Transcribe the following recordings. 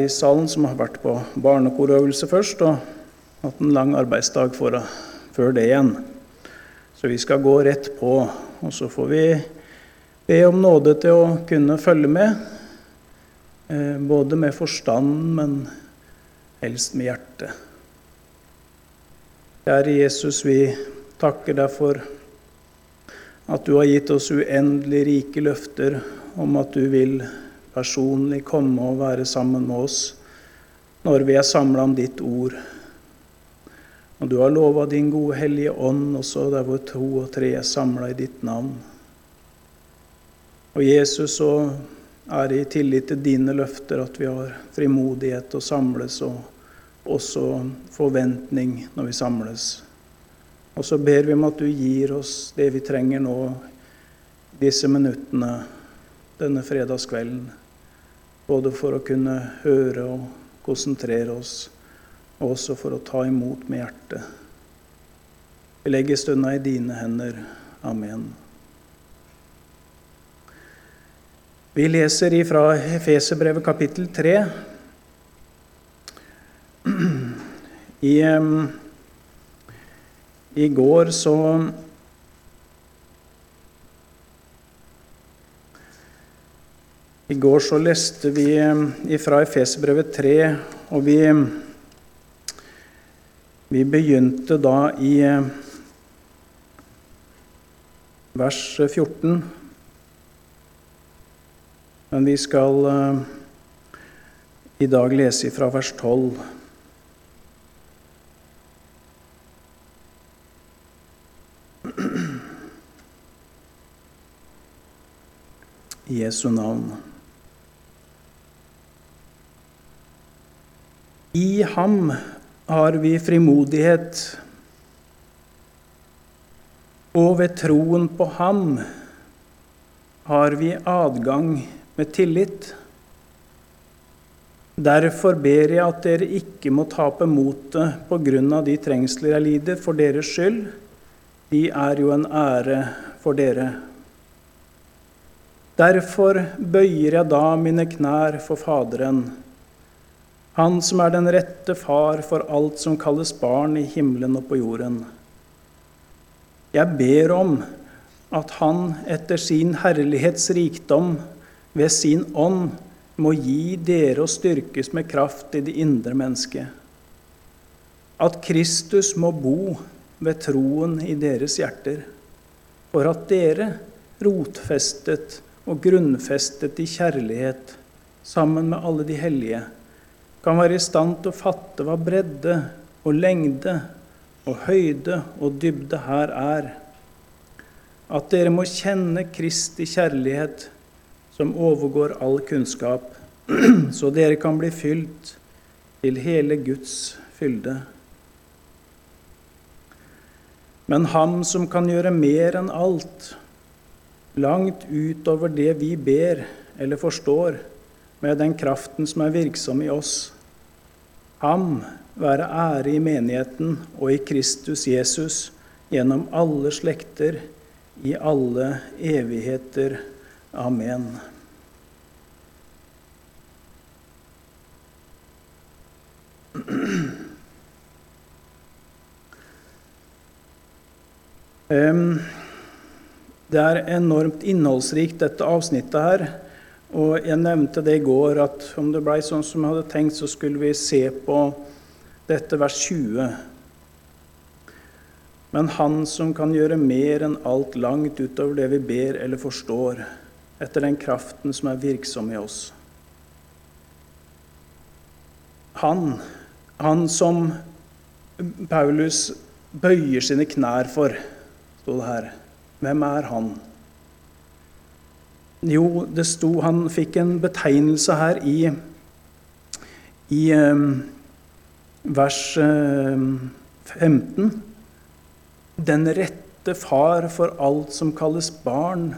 i salen som har vært på barnekorøvelse først og hatt en lang arbeidsdag for, før det igjen. Så vi skal gå rett på, og så får vi be om nåde til å kunne følge med. Eh, både med forstanden, men helst med hjertet. Kjære Jesus, vi takker deg for at du har gitt oss uendelig rike løfter om at du vil personlig komme og være sammen med oss når vi er samla om ditt ord. Og du har lova din gode Hellige Ånd også der hvor to og tre er samla i ditt navn. Og Jesus, så er det i tillit til dine løfter at vi har frimodighet å samles, og også forventning når vi samles. Og så ber vi om at du gir oss det vi trenger nå, disse minuttene, denne fredagskvelden. Både for å kunne høre og konsentrere oss, og også for å ta imot med hjertet. Vi legger stunda i dine hender. Amen. Vi leser ifra Efeserbrevet kapittel 3. I, I går så I går så leste vi eh, fra Efesbrevet 3, og vi, vi begynte da i eh, vers 14. Men vi skal i dag lese fra vers 12. I Jesu navn. I ham har vi frimodighet, og ved troen på ham har vi adgang med tillit. Derfor ber jeg at dere ikke må tape motet på grunn av de trengsler jeg lider, for deres skyld. De er jo en ære for dere. Derfor bøyer jeg da mine knær for Faderen han som er den rette far for alt som kalles barn i himmelen og på jorden. Jeg ber om at Han etter sin herlighets rikdom ved sin ånd må gi dere å styrkes med kraft i det indre mennesket. At Kristus må bo ved troen i deres hjerter, for at dere, rotfestet og grunnfestet i kjærlighet sammen med alle de hellige, kan være i stand til å fatte hva bredde og lengde og høyde og dybde her er. At dere må kjenne Kristi kjærlighet, som overgår all kunnskap, så dere kan bli fylt til hele Guds fylde. Men Ham som kan gjøre mer enn alt, langt utover det vi ber eller forstår, med den kraften som er virksom i oss. Ham være ære i menigheten og i Kristus Jesus gjennom alle slekter, i alle evigheter. Amen. Det er enormt innholdsrikt, dette avsnittet her. Og jeg nevnte det i går at om det blei sånn som jeg hadde tenkt, så skulle vi se på dette vers 20. Men Han som kan gjøre mer enn alt langt utover det vi ber eller forstår, etter den kraften som er virksom i oss. Han, han som Paulus bøyer sine knær for, sto det her. Hvem er han? Jo, det sto Han fikk en betegnelse her i, i um, vers um, 15. Den rette far for alt som kalles barn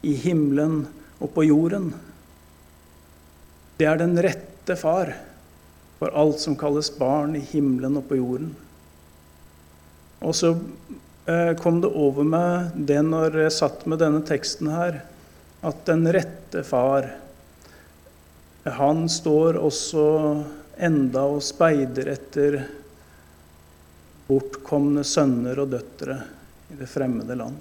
i himmelen og på jorden. Det er den rette far for alt som kalles barn i himmelen og på jorden. Og så eh, kom det over meg det når jeg satt med denne teksten her at den rette far han står også enda og speider etter bortkomne sønner og døtre i det fremmede land.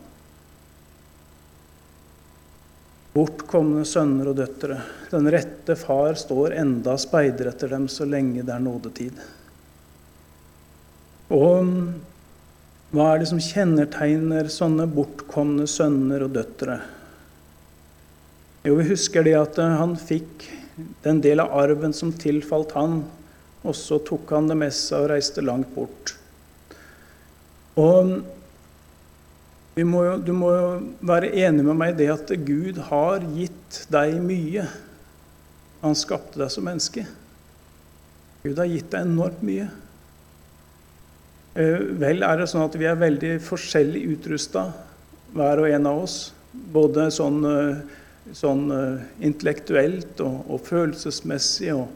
Bortkomne sønner og døtre. Den rette far står enda og speider etter dem så lenge det er nådetid. Og hva er det som kjennetegner sånne bortkomne sønner og døtre? Jo, vi husker det at han fikk den del av arven som tilfalt han, og så tok han det med seg og reiste langt bort. Og må jo, du må jo være enig med meg i det at Gud har gitt deg mye. Han skapte deg som menneske. Gud har gitt deg enormt mye. Eh, vel er det sånn at vi er veldig forskjellig utrusta, hver og en av oss. Både sånn, eh, sånn eh, intellektuelt og, og følelsesmessig. Og,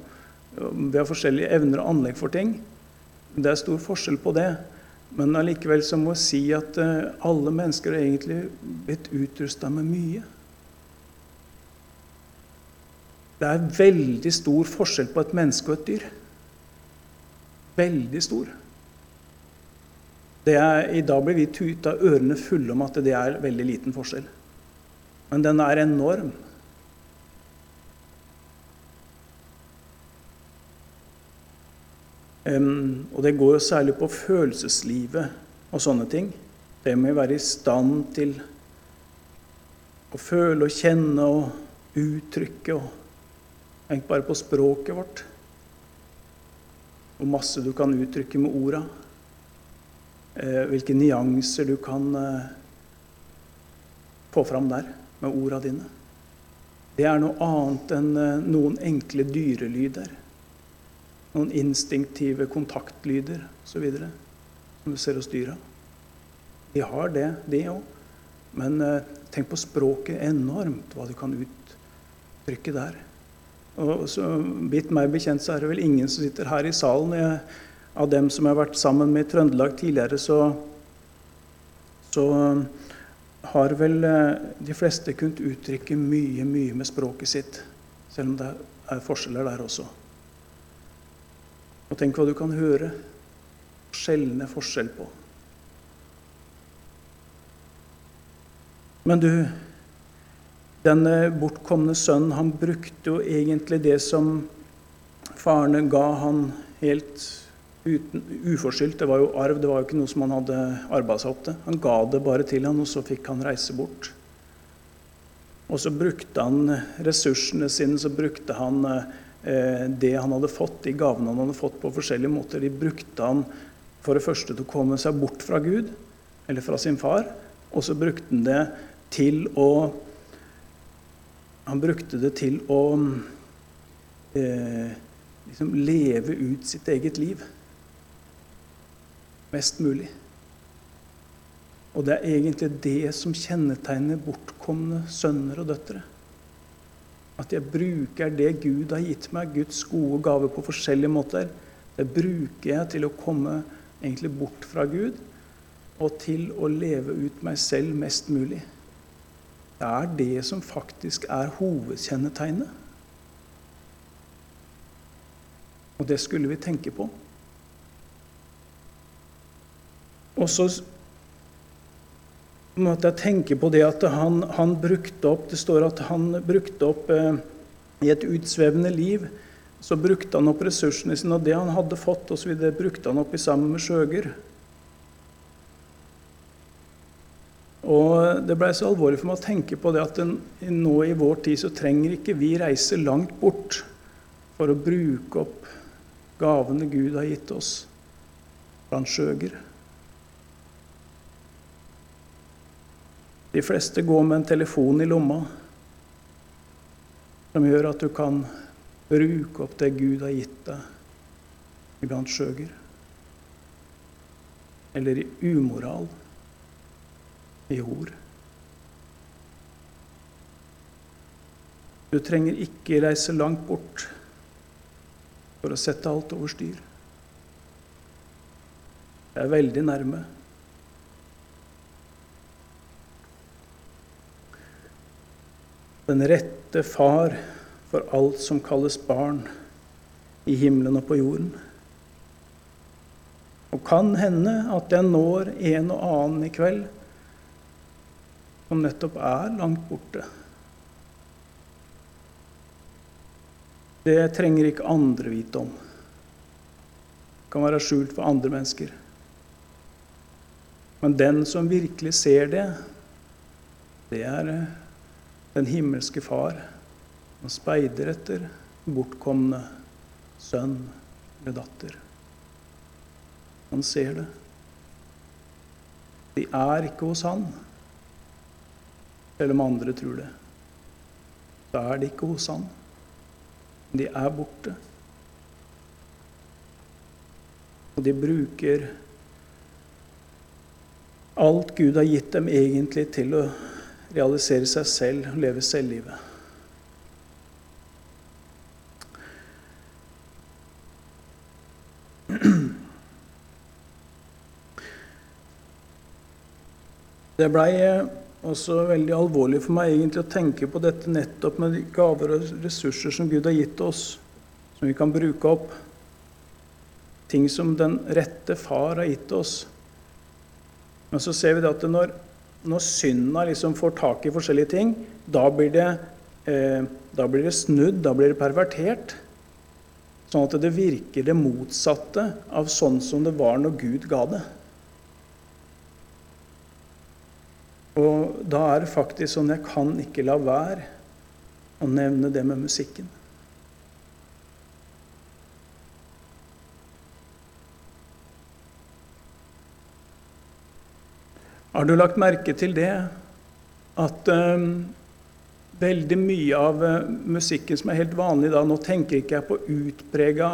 og vi har forskjellige evner og anlegg for ting. Det er stor forskjell på det. Men allikevel så må jeg si at eh, alle mennesker er egentlig blitt utrusta med mye. Det er veldig stor forskjell på et menneske og et dyr. Veldig stor. Er, I dag blir vi tuta ørene fulle om at det er veldig liten forskjell. Men den er enorm. Um, og det går jo særlig på følelseslivet og sånne ting. Det med å være i stand til å føle og kjenne og uttrykke. og Tenk bare på språket vårt. Hvor masse du kan uttrykke med orda. Eh, hvilke nyanser du kan eh, få fram der med orda dine. Det er noe annet enn eh, noen enkle dyrelyder noen instinktive kontaktlyder osv. som du ser hos dyra. De har det, de òg. Men eh, tenk på språket enormt, hva du kan uttrykke der. Og så Vidt meg bekjent så er det vel ingen som sitter her i salen. Jeg, av dem som jeg har vært sammen med i Trøndelag tidligere, så, så har vel eh, de fleste kunnet uttrykke mye, mye med språket sitt. Selv om det er forskjeller der også. Og tenk hva du kan høre skjelne forskjell på. Men du, denne bortkomne sønnen, han brukte jo egentlig det som farene ga han helt uten, uforskyldt. Det var jo arv, det var jo ikke noe som han hadde arbeidet seg opp til. Han ga det bare til han, og så fikk han reise bort. Og så brukte han ressursene sine, så brukte han eh, Eh, det han hadde fått, de gavene han hadde fått på forskjellige måter, de brukte han for det første til å komme seg bort fra Gud, eller fra sin far, og så brukte han det til å Han brukte det til å eh, liksom leve ut sitt eget liv mest mulig. Og det er egentlig det som kjennetegner bortkomne sønner og døtre. At jeg bruker det Gud har gitt meg, Guds gode gave, på forskjellige måter. Det bruker jeg til å komme egentlig bort fra Gud og til å leve ut meg selv mest mulig. Det er det som faktisk er hovedkjennetegnet. Og det skulle vi tenke på. Og så måtte jeg tenke på det at han, han, brukte opp Det står at han brukte opp eh, i et utsvevende liv. Så brukte han opp ressursene sine, og det han hadde fått, og så videre, brukte han opp i sammen med skjøger. Og Det blei så alvorlig for meg å tenke på det at den, nå i vår tid så trenger ikke vi reise langt bort for å bruke opp gavene Gud har gitt oss blant skjøger. De fleste går med en telefon i lomma som gjør at du kan bruke opp det Gud har gitt deg iblant skjøger. Eller i umoral, i ord. Du trenger ikke reise langt bort for å sette alt over styr. Det er veldig nærme. Den rette far for alt som kalles barn i himmelen og på jorden. Og kan hende at jeg når en og annen i kveld som nettopp er langt borte. Det trenger ikke andre vite om. Det kan være skjult for andre mennesker. Men den som virkelig ser det, det er eh, den himmelske Far. og speider etter bortkomne sønn eller datter. Han ser det. De er ikke hos han, selv om andre tror det. Da er de ikke hos han. De er borte. Og de bruker alt Gud har gitt dem egentlig til å realisere seg selv og leve selvlivet. Det blei eh, også veldig alvorlig for meg egentlig å tenke på dette nettopp med de gaver og ressurser som Gud har gitt oss, som vi kan bruke opp. Ting som den rette far har gitt oss. Men så ser vi at når, når synda liksom får tak i forskjellige ting, da blir, det, eh, da blir det snudd, da blir det pervertert. Sånn at det virker det motsatte av sånn som det var når Gud ga det. Og da er det faktisk sånn jeg kan ikke la være å nevne det med musikken. Har du lagt merke til det at eh, veldig mye av uh, musikken som er helt vanlig da Nå tenker ikke jeg på utprega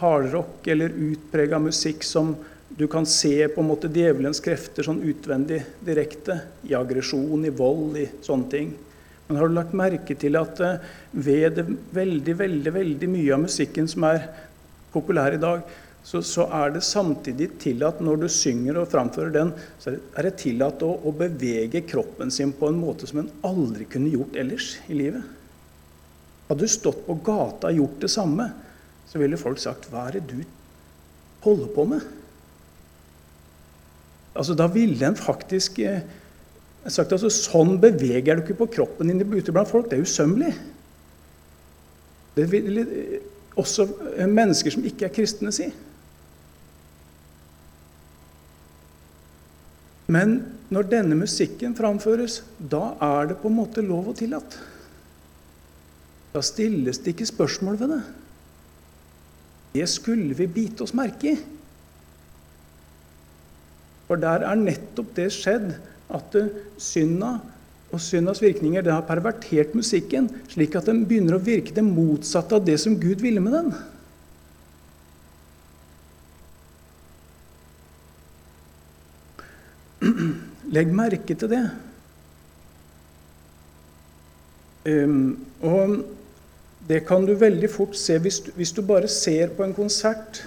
hardrock eller utprega musikk som du kan se på en måte djevelens krefter sånn utvendig, direkte, i aggresjon, i vold, i sånne ting. Men har du lagt merke til at eh, ved det veldig, veldig, veldig mye av musikken som er populær i dag, så, så, er det samtidig tillatt når du synger og framfører den, så er det tillatt å, å, bevege kroppen sin på en måte som en aldri kunne gjort ellers i livet. Hadde du stått på gata og gjort det samme, så ville folk sagt 'Hva er det du holder på med?' Altså, da ville en faktisk eh, sagt altså, Sånn beveger du ikke på kroppen din ute blant folk. Det er usømmelig. Det vil eh, også mennesker som ikke er kristne, si. Men når denne musikken framføres, da er det på en måte lov og tillatt. Da stilles det ikke spørsmål ved det. Det skulle vi bite oss merke i. For der er nettopp det skjedd at synda og syndas virkninger det har pervertert musikken, slik at den begynner å virke det motsatte av det som Gud ville med den. Legg merke til det. Um, og det kan du veldig fort se hvis du, hvis du bare ser på en konsert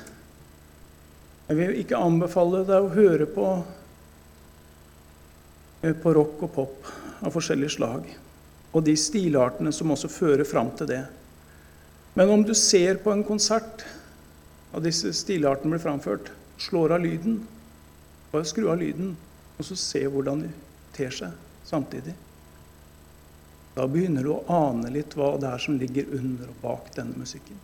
jeg vil ikke anbefale deg å høre på, eh, på rock og pop av forskjellige slag, og de stilartene som også fører fram til det. Men om du ser på en konsert og disse stilartene blir framført, slår av lyden, bare skru av lyden, og så se hvordan de ter seg samtidig. Da begynner du å ane litt hva det er som ligger under og bak denne musikken.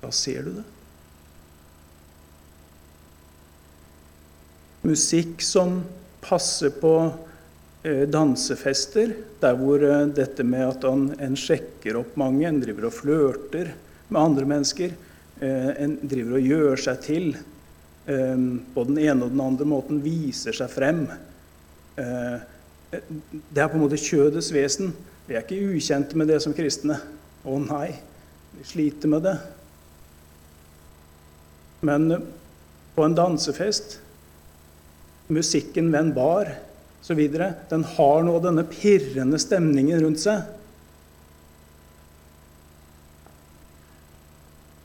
Da ser du det. musikk som passer på eh, dansefester, der hvor eh, dette med at en sjekker opp mange, en driver og flørter med andre mennesker, eh, en driver og gjør seg til på den ene og den andre måten, viser seg frem. Det er på en måte kjødets vesen. Vi er ikke ukjente med det som kristne. Å nei, vi sliter med det. Men på en dansefest musikken ved en bar osv. Den har nå denne pirrende stemningen rundt seg.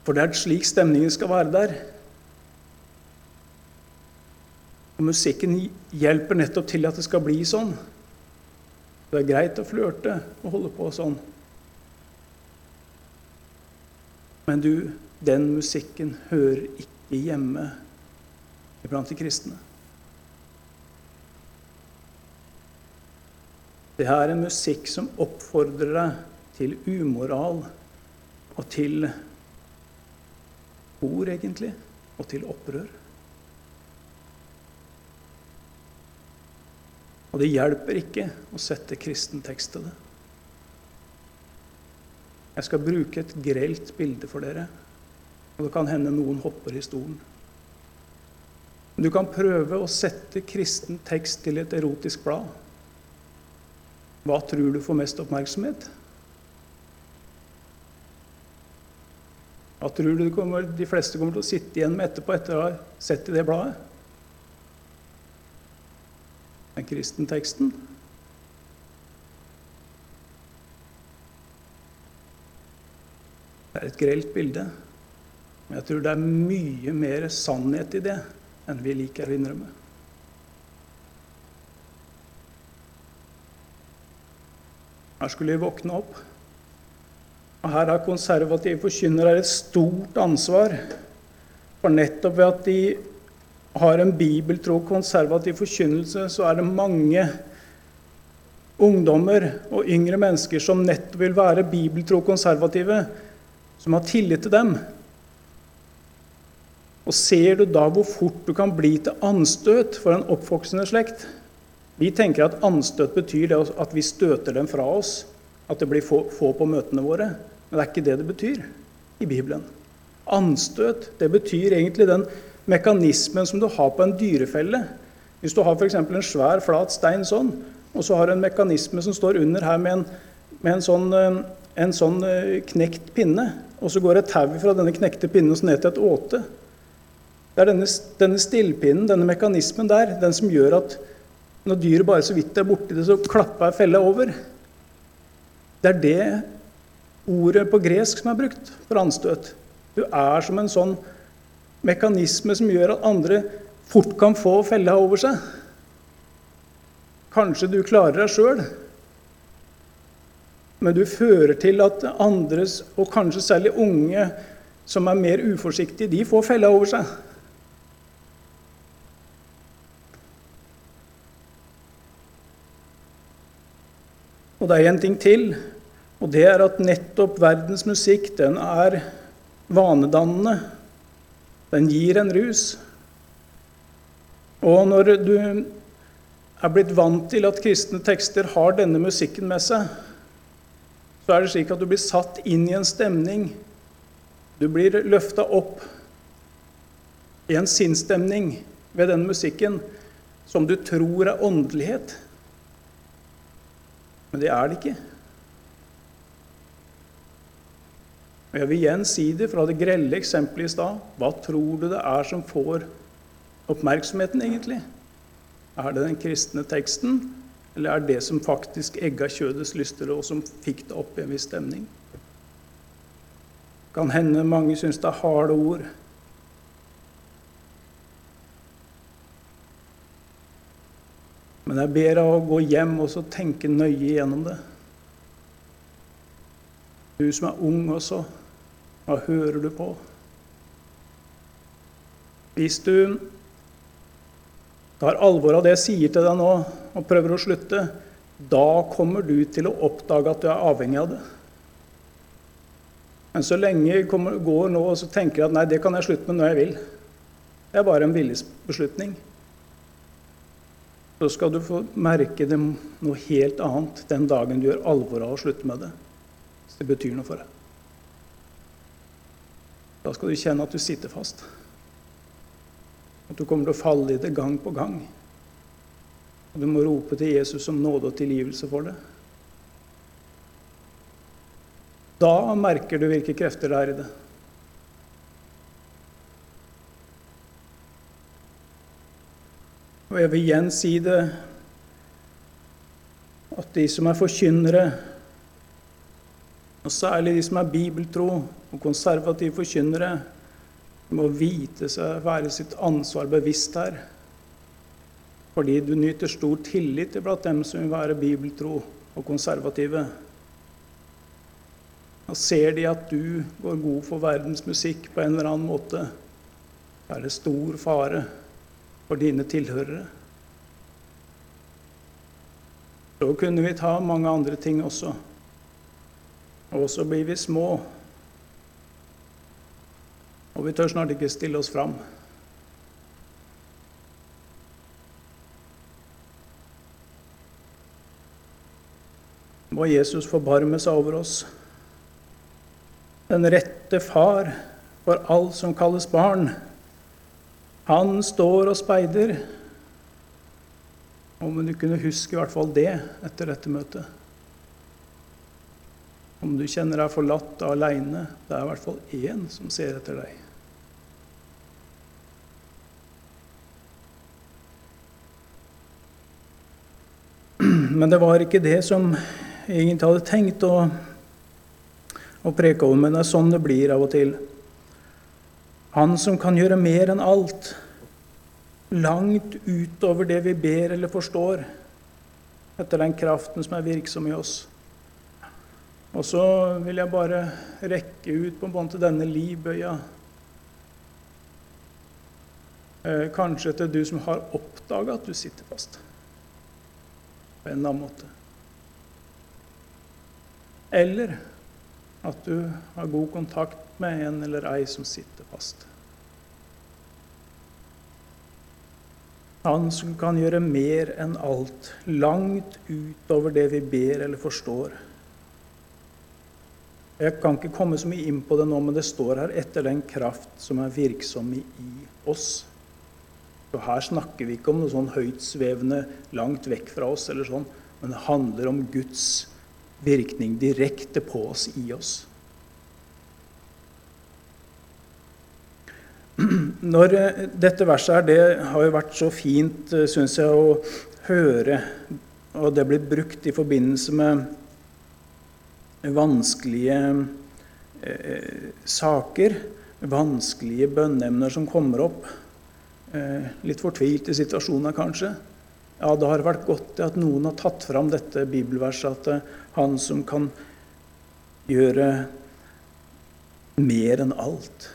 For det er slik stemningen skal være der. Og musikken hjelper nettopp til at det skal bli sånn. Det er greit å flørte og holde på sånn. Men du, den musikken hører ikke hjemme iblant de kristne. Det er en musikk som oppfordrer deg til umoral og til ord, egentlig, og til opprør. Og det hjelper ikke å sette kristen tekst til det. Jeg skal bruke et grelt bilde for dere, og det kan hende noen hopper i stolen. Du kan prøve å sette kristen tekst til et erotisk blad. Hva tror du får mest oppmerksomhet? Hva tror du de fleste kommer til å sitte igjen med etterpå etter å ha sett i det bladet? Den kristenteksten. Det er et grelt bilde, men jeg tror det er mye mer sannhet i det enn vi liker å innrømme. Her skulle vi våkne opp. Og her har konservative forkynnere et stort ansvar. For nettopp ved at de har en bibeltro konservativ forkynnelse, så er det mange ungdommer og yngre mennesker som nettopp vil være bibeltro konservative, som har tillit til dem. Og ser du da hvor fort du kan bli til anstøt for en oppvoksende slekt? Vi tenker at anstøt betyr at vi støter dem fra oss, at det blir få, få på møtene våre. Men det er ikke det det betyr i Bibelen. Anstøt det betyr egentlig den mekanismen som du har på en dyrefelle. Hvis du har f.eks. en svær, flat stein sånn, og så har du en mekanisme som står under her med en, med en sånn, eh, en sånn eh, knekt pinne, og så går et tau fra denne knekte pinnen ned til et åte. Det er denne, denne stillpinnen, denne mekanismen der, den som gjør at når dyret bare så vidt er borti det, så klapper fella over. Det er det ordet på gresk som er brukt for anstøt. Du er som en sånn mekanisme som gjør at andre fort kan få fella over seg. Kanskje du klarer deg sjøl, men du fører til at andres, og kanskje særlig unge som er mer uforsiktige, de får fella over seg. Og det er en ting til, og det er at nettopp verdens musikk den er vanedannende. Den gir en rus. Og når du er blitt vant til at kristne tekster har denne musikken med seg, så er det slik at du blir satt inn i en stemning. Du blir løfta opp i en sinnsstemning ved denne musikken som du tror er åndelighet. Men det er det ikke. Og Jeg vil igjen si det fra det grelle eksempelet i stad. Hva tror du det er som får oppmerksomheten, egentlig? Er det den kristne teksten, eller er det som faktisk egga kjødets lyster, og som fikk det opp i en viss stemning? Kan hende mange syns det er harde ord. Men jeg ber deg å gå hjem og tenke nøye igjennom det. Du som er ung også, hva hører du på? Hvis du tar alvor av det jeg sier til deg nå, og prøver å slutte, da kommer du til å oppdage at du er avhengig av det. Men så lenge jeg går nå og tenker jeg at nei, det kan jeg slutte med når jeg vil. Det er bare en viljesbeslutning. så skal du få merke det noe helt annet den dagen du gjør alvor av å slutte med det. Hvis det betyr noe for deg. Da skal du kjenne at du sitter fast. At du kommer til å falle i det gang på gang. Og du må rope til Jesus om nåde og tilgivelse for det. Da merker du hvilke krefter det er i det. Og jeg vil igjen si det at de som er forkynnere, og særlig de som er bibeltro og konservative forkynnere, må vite seg være sitt ansvar bevisst her. Fordi du nyter stor tillit blant dem som vil være bibeltro og konservative. Og ser de at du går god for verdens musikk på en eller annen måte, er det stor fare for dine tilhørere. Så kunne vi ta mange andre ting også. Og så blir vi små. Og vi tør snart ikke stille oss fram. Må Jesus forbarme seg over oss den rette far for alt som kalles barn. Han står og speider. Om du kunne huske i hvert fall det etter dette møtet. Om du kjenner deg forlatt og aleine, det er i hvert fall én som ser etter deg. Men det var ikke det som jeg egentlig hadde tenkt å å preke over, men det er sånn det blir av og til. Han som kan gjøre mer enn alt, langt utover det vi ber eller forstår, etter den kraften som er virksom i oss. Og så vil jeg bare rekke ut på en måte denne livbøya. Eh, kanskje til du som har oppdaga at du sitter fast. På en eller annen måte. Eller at du har god kontakt med en eller ei som sitter fast. Han som kan gjøre mer enn alt, langt utover det vi ber eller forstår. Jeg kan ikke komme så mye inn på det nå, men det står her 'etter den kraft som er virksom i oss'. Så Her snakker vi ikke om noe sånn høytsvevende langt vekk fra oss, eller sånn, men det handler om Guds virkning direkte på oss, i oss. Når eh, dette verset her, det har jo vært så fint, eh, syns jeg, å høre, og det blir brukt i forbindelse med vanskelige eh, saker, vanskelige bønneemner som kommer opp. Eh, litt fortvilte situasjoner, kanskje. Ja, det har vært godt at noen har tatt fram dette bibelverset, at eh, han som kan gjøre mer enn alt.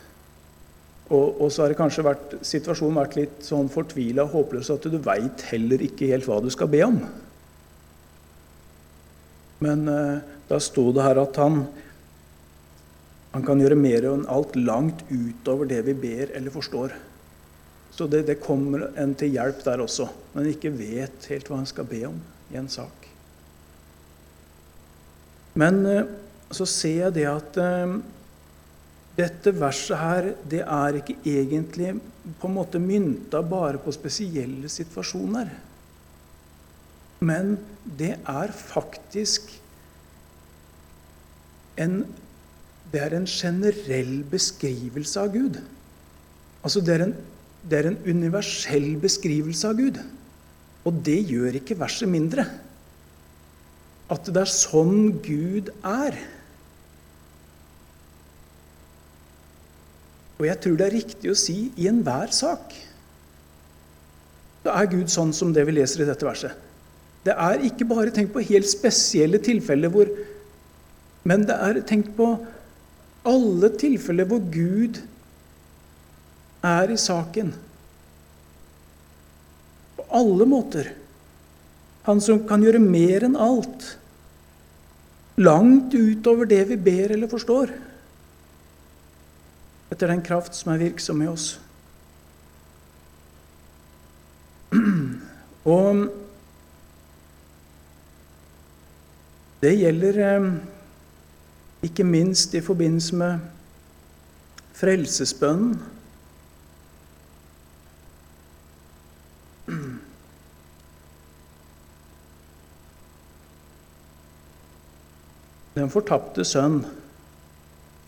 Og, og, så har det kanskje vært, situasjonen vært litt sånn fortvila og håpløs at du veit heller ikke helt hva du skal be om. Men eh, da sto det her at han, han kan gjøre mer enn alt langt utover det vi ber eller forstår. Så det, det kommer en til hjelp der også, men ikke vet helt hva han skal be om i en sak. Men eh, så ser jeg det at eh, dette verset her, det er ikke egentlig på en måte mynta bare på spesielle situasjoner. Men det er faktisk en, det er en generell beskrivelse av Gud. Altså det er, en, det er en universell beskrivelse av Gud. Og det gjør ikke verset mindre at det er sånn Gud er. Og jeg tror det er riktig å si i enhver sak. Da er Gud sånn som det vi leser i dette verset. Det er ikke bare tenkt på helt spesielle tilfeller hvor Men det er tenkt på alle tilfeller hvor Gud er i saken. På alle måter. Han som kan gjøre mer enn alt. Langt utover det vi ber eller forstår. Etter den kraft som er virksom i oss. Og det gjelder eh, ikke minst i forbindelse med frelsesbønnen. Den fortapte sønn,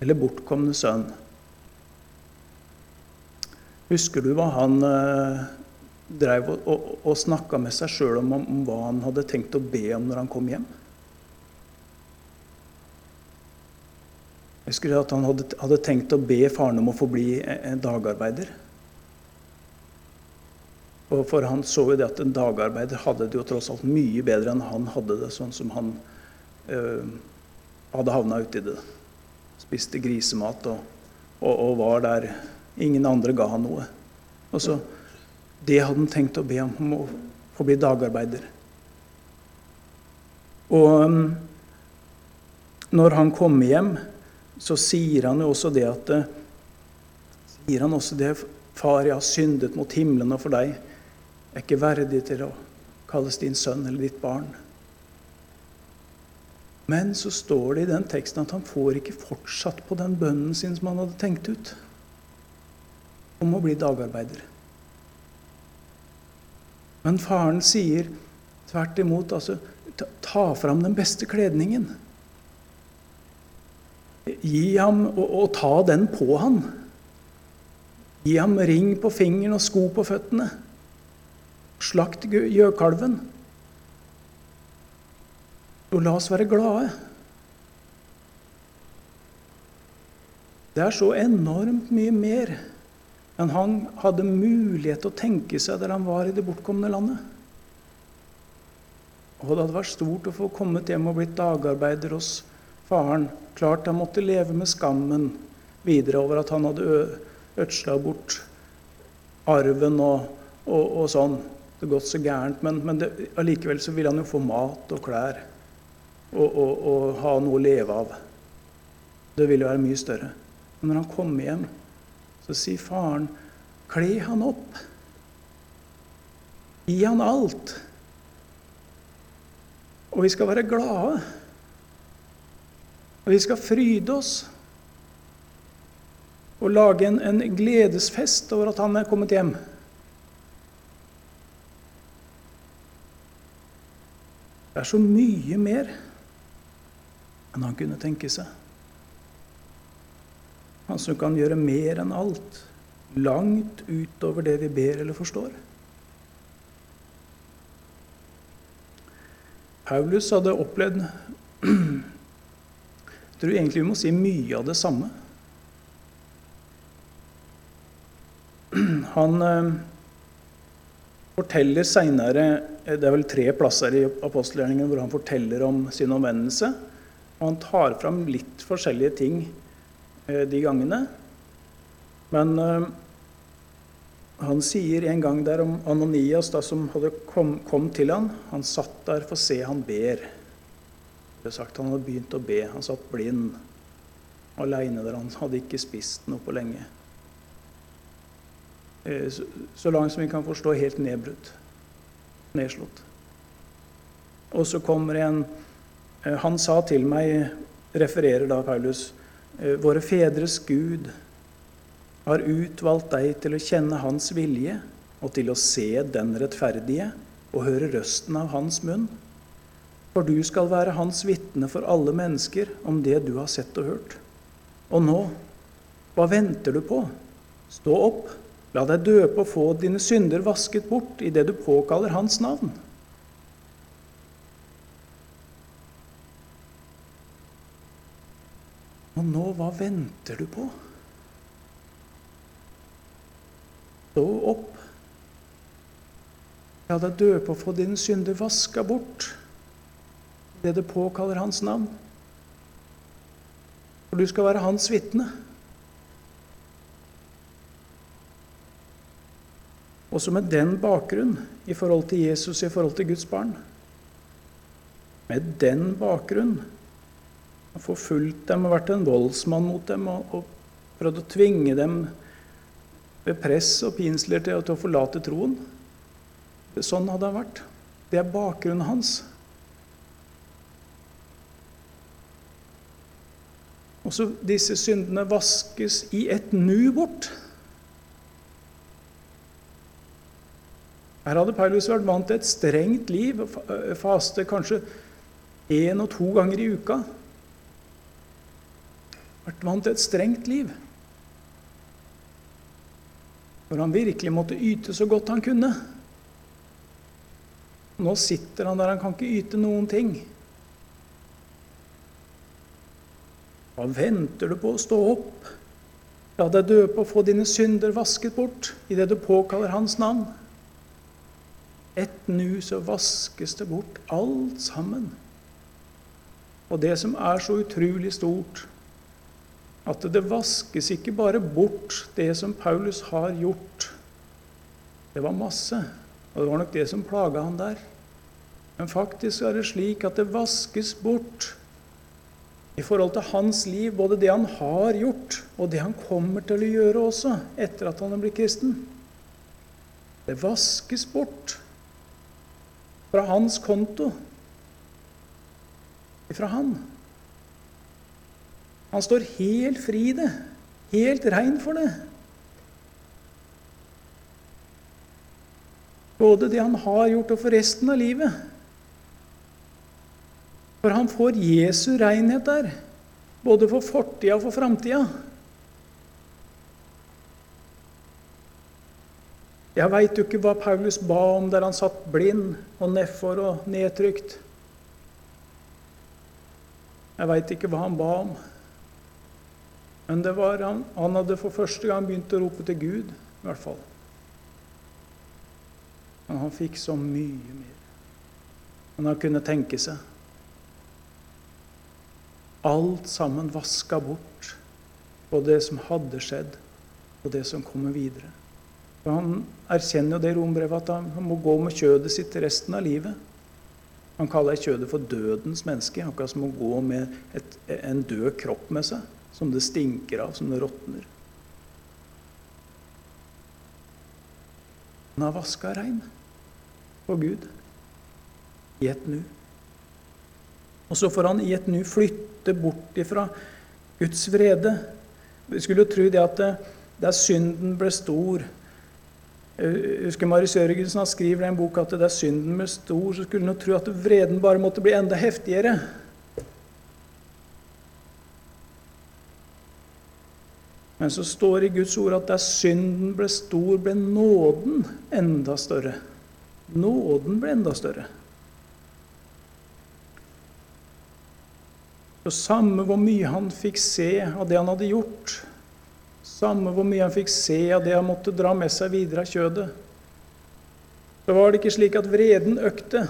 eller bortkomne sønn. Husker du hva han eh, drev og, og, og snakka med seg sjøl om, om, hva han hadde tenkt å be om når han kom hjem? Husker at han hadde, hadde tenkt å be faren om å få bli en dagarbeider. Og for han så jo det at en dagarbeider hadde det jo tross alt mye bedre enn han hadde det, sånn som han øh, hadde havna uti det. Spiste grisemat og, og, og, var der ingen andre ga han noe. Og så, Det hadde han tenkt å be om, om å få bli dagarbeider. Og um, når han kommer hjem, så sier han jo også det at sier han også det Far, jeg har syndet mot himmelen og for deg. Jeg er ikke verdig til å kalles din sønn eller ditt barn. Men så står det i den teksten at han får ikke fortsatt på den bønnen sin som han hadde tenkt ut, om å bli dagarbeider. Men faren sier tvert imot altså, ta, ta fram den beste kledningen. Gi ham og, og ta den på han. Gi ham ring på fingeren og sko på føttene. Slakt gjøkalven. Og la oss være glade. Det er så enormt mye mer enn han hadde mulighet til å tenke seg der han var i det bortkomne landet. Og det hadde vært stort å få kommet hjem og blitt dagarbeider hos faren. Klart han måtte leve med skammen videre over at han hadde ødsla bort arven og, og, og, sånn. Det gått så gærent. Men, men allikevel så vil han jo få mat og klær og, og, og ha noe å leve av. Det vil jo være mye større. Men når han kommer hjem, så sier faren, kle han opp. Gi han alt. Og vi skal være glade. Og vi skal fryde oss og lage en, en gledesfest over at han er kommet hjem. Det er så mye mer enn han kunne tenke seg. Han som kan gjøre mer enn alt, langt utover det vi ber eller forstår. Paulus hadde opplevd Jeg tror egentlig vi må si mye av det samme. Han eh, forteller seinere eh, Det er vel tre plasser i apostelgjerningen hvor han forteller om sin omvendelse. Og han tar fram litt forskjellige ting eh, de gangene. Men han sier en gang der om Ananias, da, som kom, kom, til han, Han satt der for å se han ber. Det er sagt Han hadde begynt å be. Han satt blind aleine der. Han hadde ikke spist noe på lenge. Eh, så langt som vi kan forstå, helt nedbrutt. Nedslått. Og så kommer en eh, Han sa til meg, refererer da Paulus, eh, våre fedres Gud har utvalgt deg til å kjenne Hans vilje og til å se den rettferdige og høre røsten av Hans munn. For du skal være Hans vitne for alle mennesker om det du har sett og hørt. Og nå, hva venter du på? Stå opp, La deg døpe og få dine synder vasket bort idet du påkaller Hans navn. Og nå, hva venter du på? Stå opp. La deg døpe og få dine synder vaska bort det du påkaller Hans navn. For du skal være Hans vitne. Også med den bakgrunn i forhold til Jesus, i forhold til Guds barn. Med den bakgrunn har forfulgt dem og vært en voldsmann mot dem og, og prøvd å tvinge dem ved press og pinsler til, til å forlate troen. Sånn hadde han vært. Det er bakgrunnen hans. Også disse syndene vaskes i et nu bort. Her hadde Paulus vært vant til et strengt liv, faste kanskje én og to ganger i uka. Vært vant til et strengt liv. Hvor han virkelig måtte yte så godt han kunne. Nå sitter han der, han kan ikke yte noen ting. Hva venter du på? å Stå opp. La deg døpe og få dine synder vasket bort idet du påkaller Hans navn. ett nu så vaskes det bort alt sammen. Og det som er så utrolig stort, at det vaskes ikke bare bort det som Paulus har gjort. Det var masse, og det var nok det som plaga han der. Men faktisk er det slik at det vaskes bort i forhold til hans liv, både det han har gjort, og det han kommer til å gjøre også etter at han er blitt kristen. Det vaskes bort fra hans konto, fra han. Han står helt fri i det, helt rein for det. Både det han har gjort, og for resten av livet. For han får Jesu renhet der, både for fortida og for framtida. Jeg veit jo ikke hva Paulus ba om der han satt blind og nedfor og nedtrykt. Jeg veit ikke hva han ba om. Men det var han, han hadde for første gang begynt å rope til Gud, i hvert fall. Men han fikk så mye mer enn han kunne tenke seg. Alt sammen vaska bort, både det som hadde skjedd, og det som kommer videre. For han erkjenner jo det rombrevet at han må gå med kjødet sitt resten av livet. Han kaller kjødet for dødens menneske, akkurat som å gå med et, en død kropp med seg, som det stinker av, som det råtner. Han har vaska rein for Gud i et nu. Og så får han i et nu flytte bort ifra Guds vrede. Vi skulle jo tro det at det, der synden ble stor, jeg husker Marius Jørgensen skriver i en bok at det er synden ble stor, så skulle en tro at vreden bare måtte bli enda heftigere. Men så står det i Guds ord at der synden ble stor, ble nåden enda større. Nåden ble enda større. Så samme hvor mye han fikk se av det han hadde gjort, samme hvor mye han fikk se av det han måtte dra med seg videre av kjødet. Så var det ikke slik at vreden økte,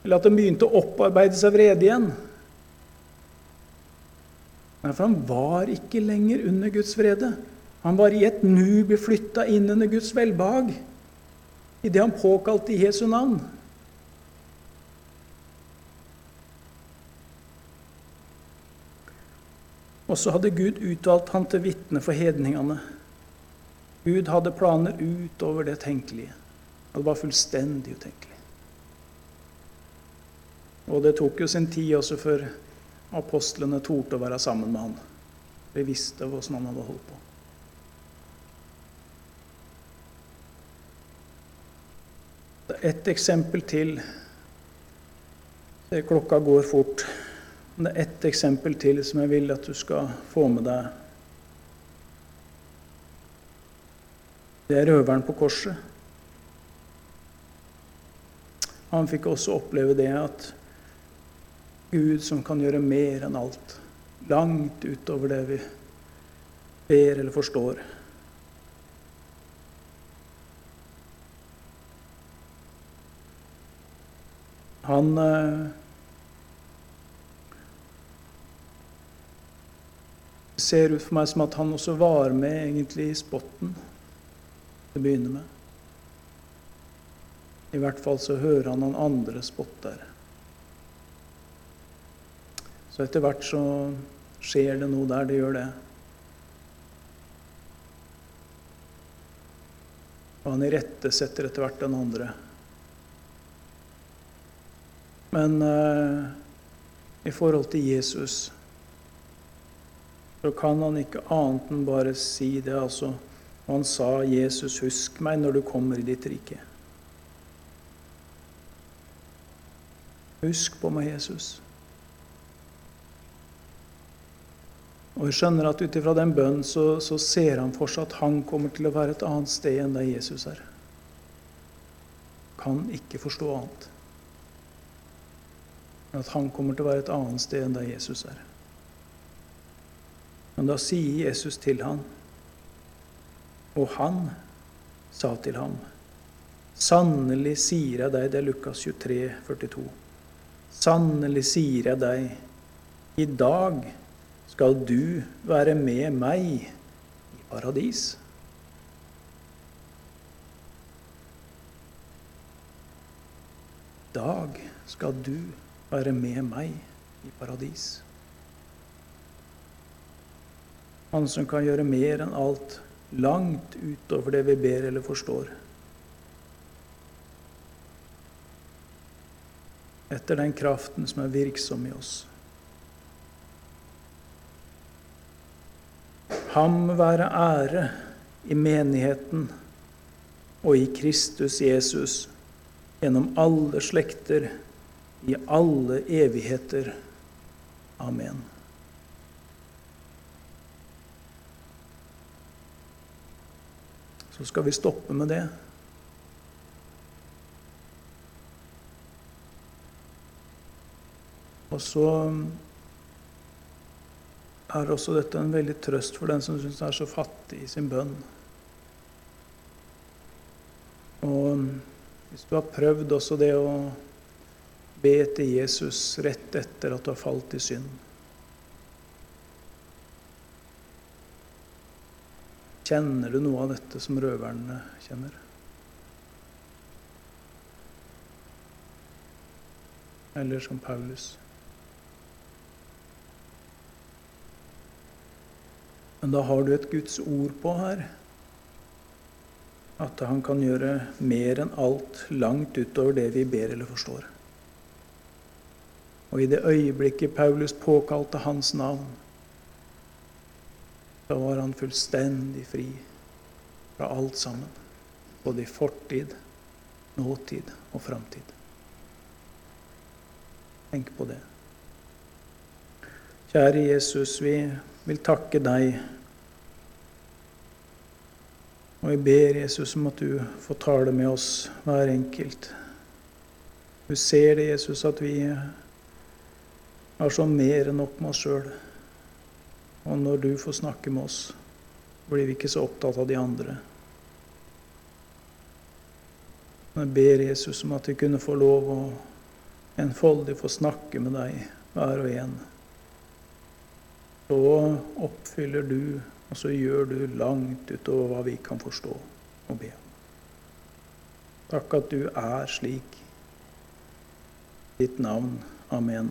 eller at den begynte å opparbeide seg vrede igjen. Nei, for han var ikke lenger under Guds vrede. Han var i et nu flytta inn under Guds velbehag idet han påkalte Jesu navn. Og så hadde Gud utvalgt han til vitne for hedningene. Gud hadde planer utover det tenkelige. Og det var fullstendig utenkelig. Og det tok jo sin tid også før apostlene torde å være sammen med han. De visste åssen han hadde holdt på. Det er ett eksempel til. Klokka går fort. Det er ett eksempel til som jeg vil at du skal få med deg. Det er røveren på korset. Han fikk også oppleve det at Gud som kan gjøre mer enn alt, langt utover det vi ber eller forstår. Han eh, ser ut for meg som at han også var med egentlig i spotten til å begynne med. I hvert fall så hører han noen andre spotte der. Så etter hvert så skjer det noe der. Det gjør det. Og han irettesetter etter hvert den andre. Men eh, i forhold til Jesus så kan han ikke annet enn bare si det. altså. Han sa, 'Jesus, husk meg når du kommer i ditt rike'. Husk på meg, Jesus. Og vi skjønner at ut ifra den bønnen så, så, ser han for seg at han kommer til å være et annet sted enn der Jesus er. Kan ikke forstå annet. Men at han kommer til å være et annet sted enn der Jesus er. Men da sier Jesus til han, og han sa til ham, Sannelig sier jeg deg, det er Lukas 23, 42. Sannelig sier jeg deg, i dag skal du være med meg i paradis. I dag skal du være med meg i paradis. Han som kan gjøre mer enn alt, langt utover det vi ber eller forstår. Etter den kraften som er virksom i oss. Ham være ære i menigheten og i Kristus Jesus gjennom alle slekter, i alle evigheter. Amen. Så skal vi stoppe med det. Og så er også dette en veldig trøst for den som syns det er så fattig i sin bønn. Og hvis du har prøvd også det å be til Jesus rett etter at du har falt i synd Kjenner du noe av dette som røverne kjenner? Eller som Paulus? Men da har du et Guds ord på her. At han kan gjøre mer enn alt, langt utover det vi ber eller forstår. Og i det øyeblikket Paulus påkalte hans navn, da var han fullstendig fri fra alt sammen. Både i fortid, nåtid og framtid. Tenk på det. Kjære Jesus, vi vil takke deg og vi ber Jesus om at du får tale med oss, hver enkelt. Du ser det, Jesus, at vi har så mer enn nok med oss sjøl. Og når du får snakke med oss, blir vi ikke så opptatt av de andre. Men jeg ber Jesus om at vi kunne få lov å enfoldig få snakke med deg, hver og en. Så oppfyller du og så gjør du langt utover hva vi kan forstå og be om. Takk at du er slik. Ditt navn. Amen.